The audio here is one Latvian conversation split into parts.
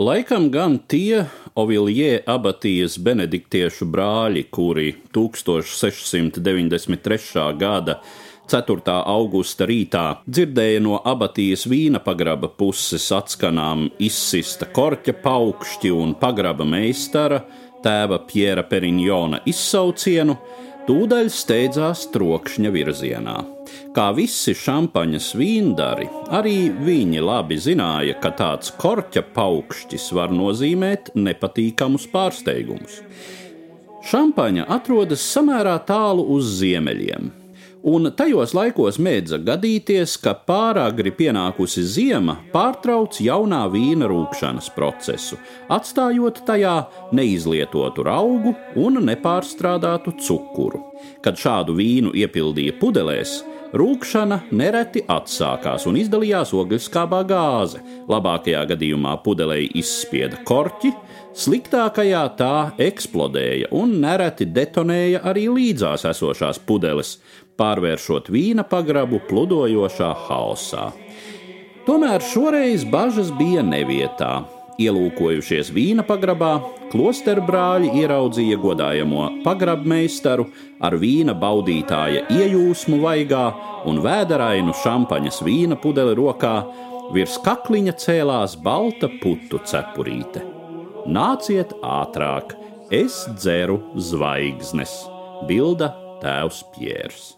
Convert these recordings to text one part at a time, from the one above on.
Laikam gan tie Oviljē abatijas benediktiešu brāļi, kuri 1693. gada 4. augusta rītā dzirdēja no abatijas vīna pagraba puses atskanām izsista korķa paukšķi un pagraba meistara tēva Pjera Periņona izsaucienu, tūdaļ steidzās trokšņa virzienā. Kā visi šampaņas vīndari, arī viņi labi zināja, ka tāds korķa paukšķis var nozīmēt nepatīkamus pārsteigumus. Šampaņa atrodas samērā tālu uz ziemeļiem, un tajos laikos mēdza gadīties, ka pāragri pienākusi ziema pārtrauc jaunā vīna rūkšanas procesu, atstājot tajā neizlietotu augu un nepārstrādātu cukuru. Kad šādu vīnu iepildīja pudelēs, rūkšana nereti atsākās un izdalījās ogliskābā gāze. Labākajā gadījumā pudelei izspieda korķi, sliktākajā tā eksplodēja un nereti detonēja arī līdzās esošās pudeles, pārvēršot vīna pagrabu pludojošā haosā. Tomēr šoreiz bažas bija nevietā. Ielūkojušies vīna pagrabā, klosteru brāļi ieraudzīja godājamo pagrabmeistaru ar vīna baudītāja iejūsmu vaigā un vēderainu šampaņas vīna pudeli rokā, virs kakliņa cēlās balta putu cepurīte. Nāciet ātrāk, es dzeru zvaigznes, bilda tēvs Piers.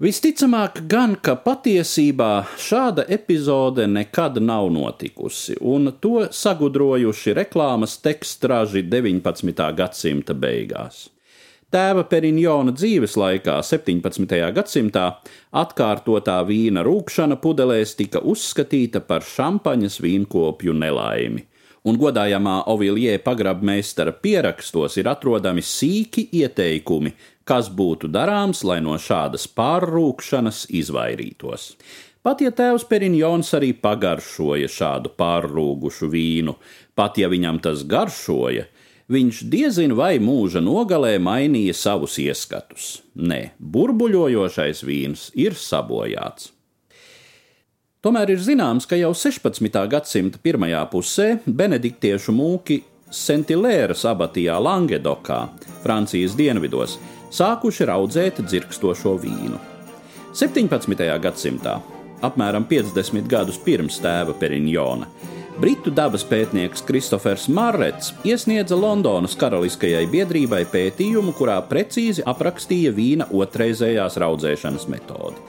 Visticamāk, gan ka patiesībā šāda epizode nekad nav notikusi, un to sagudrojuši reklāmas tekstraži 19. gadsimta beigās. Tēva Periņona dzīves laikā, 17. gadsimtā, atkārtotā vīna rūkšana pudelēs tika uzskatīta par šampaņas vīnkopju nelaimi, un godājamā Oviljē pagrabmeistara pierakstos ir atrodami sīki ieteikumi, kas būtu darāms, lai no šādas pārrūkšanas izvairītos. Pat ja tēvs Periņons arī pagaršoja šādu pārrūgušu vīnu, pat ja viņam tas garšoja, viņš diezin vai mūža nogalē mainīja savus ieskatus. Nē, burbuļojošais vīns ir sabojāts. Tomēr ir zināms, ka jau 16. gadsimta pirmajā pusē benediktiešu mūki Sentilēras abatijā Langedokā, Francijas dienvidos, sākuši raudzēt dzirkstošo vīnu. 17. gadsimtā, apmēram 50 gadus pirms tēva Periņona, Britu dabas pētnieks Kristofers Marrets iesniedza Londonas Karaliskajai biedrībai pētījumu, kurā precīzi aprakstīja vīna otrreizējās raudzēšanas metodi.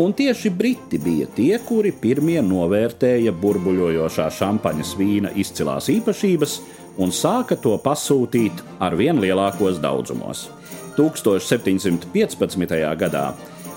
Un tieši briti bija tie, kuri pirmie novērtēja burbuļojošā šampaņas vīna izcilās īpašības un sāka to pasūtīt ar vien lielākos daudzumos. 1715. gadā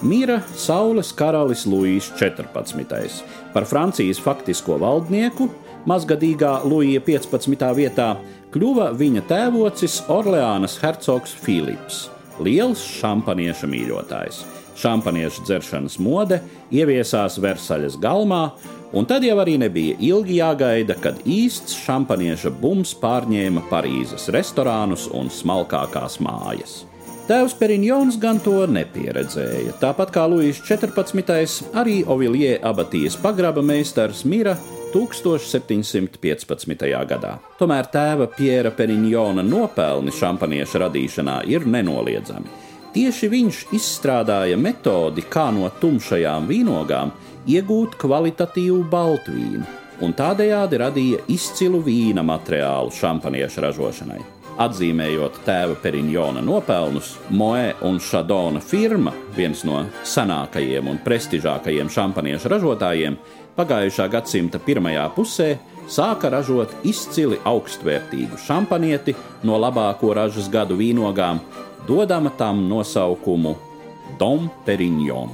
mira Saules karalis Luīs XIV. Par Francijas faktisko valdnieku mazgadīgā Luija 15. vietā kļuva viņa tēvocis Orleānas hercogs Filips, liels šampanieša mīļotājs. Šampaniešu dzeršanas mode ieviesās Versaļas galmā, un tad jau arī nebija ilgi jāgaida, kad īsts šampanieša bums pārņēma Parīzes restorānus un smalkākās mājas. Tēvs Periņons gan to nepieredzēja. Tāpat kā Luīs 14. arī Oviljē abatijas pagraba meistars Mira 1715. gadā. Tomēr tēva Piera Periņona nopelni šampanieša radīšanā ir nenoliedzami. Tieši viņš izstrādāja metodi, kā no tumšajām vīnogām iegūt kvalitatīvu baltvīnu, un tādējādi radīja izcilu vīna materiālu šampanieša ražošanai. Atzīmējot tēva Periņona nopelnus, Moe un Šadona firma, viens no senākajiem un prestižākajiem šampanieša ražotājiem, pagājušā gadsimta pirmajā pusē sāka ražot izcili augstvērtīgu šampanieti no labāko ražas gadu vīnogām, dodama tam nosaukumu Dom Perignon.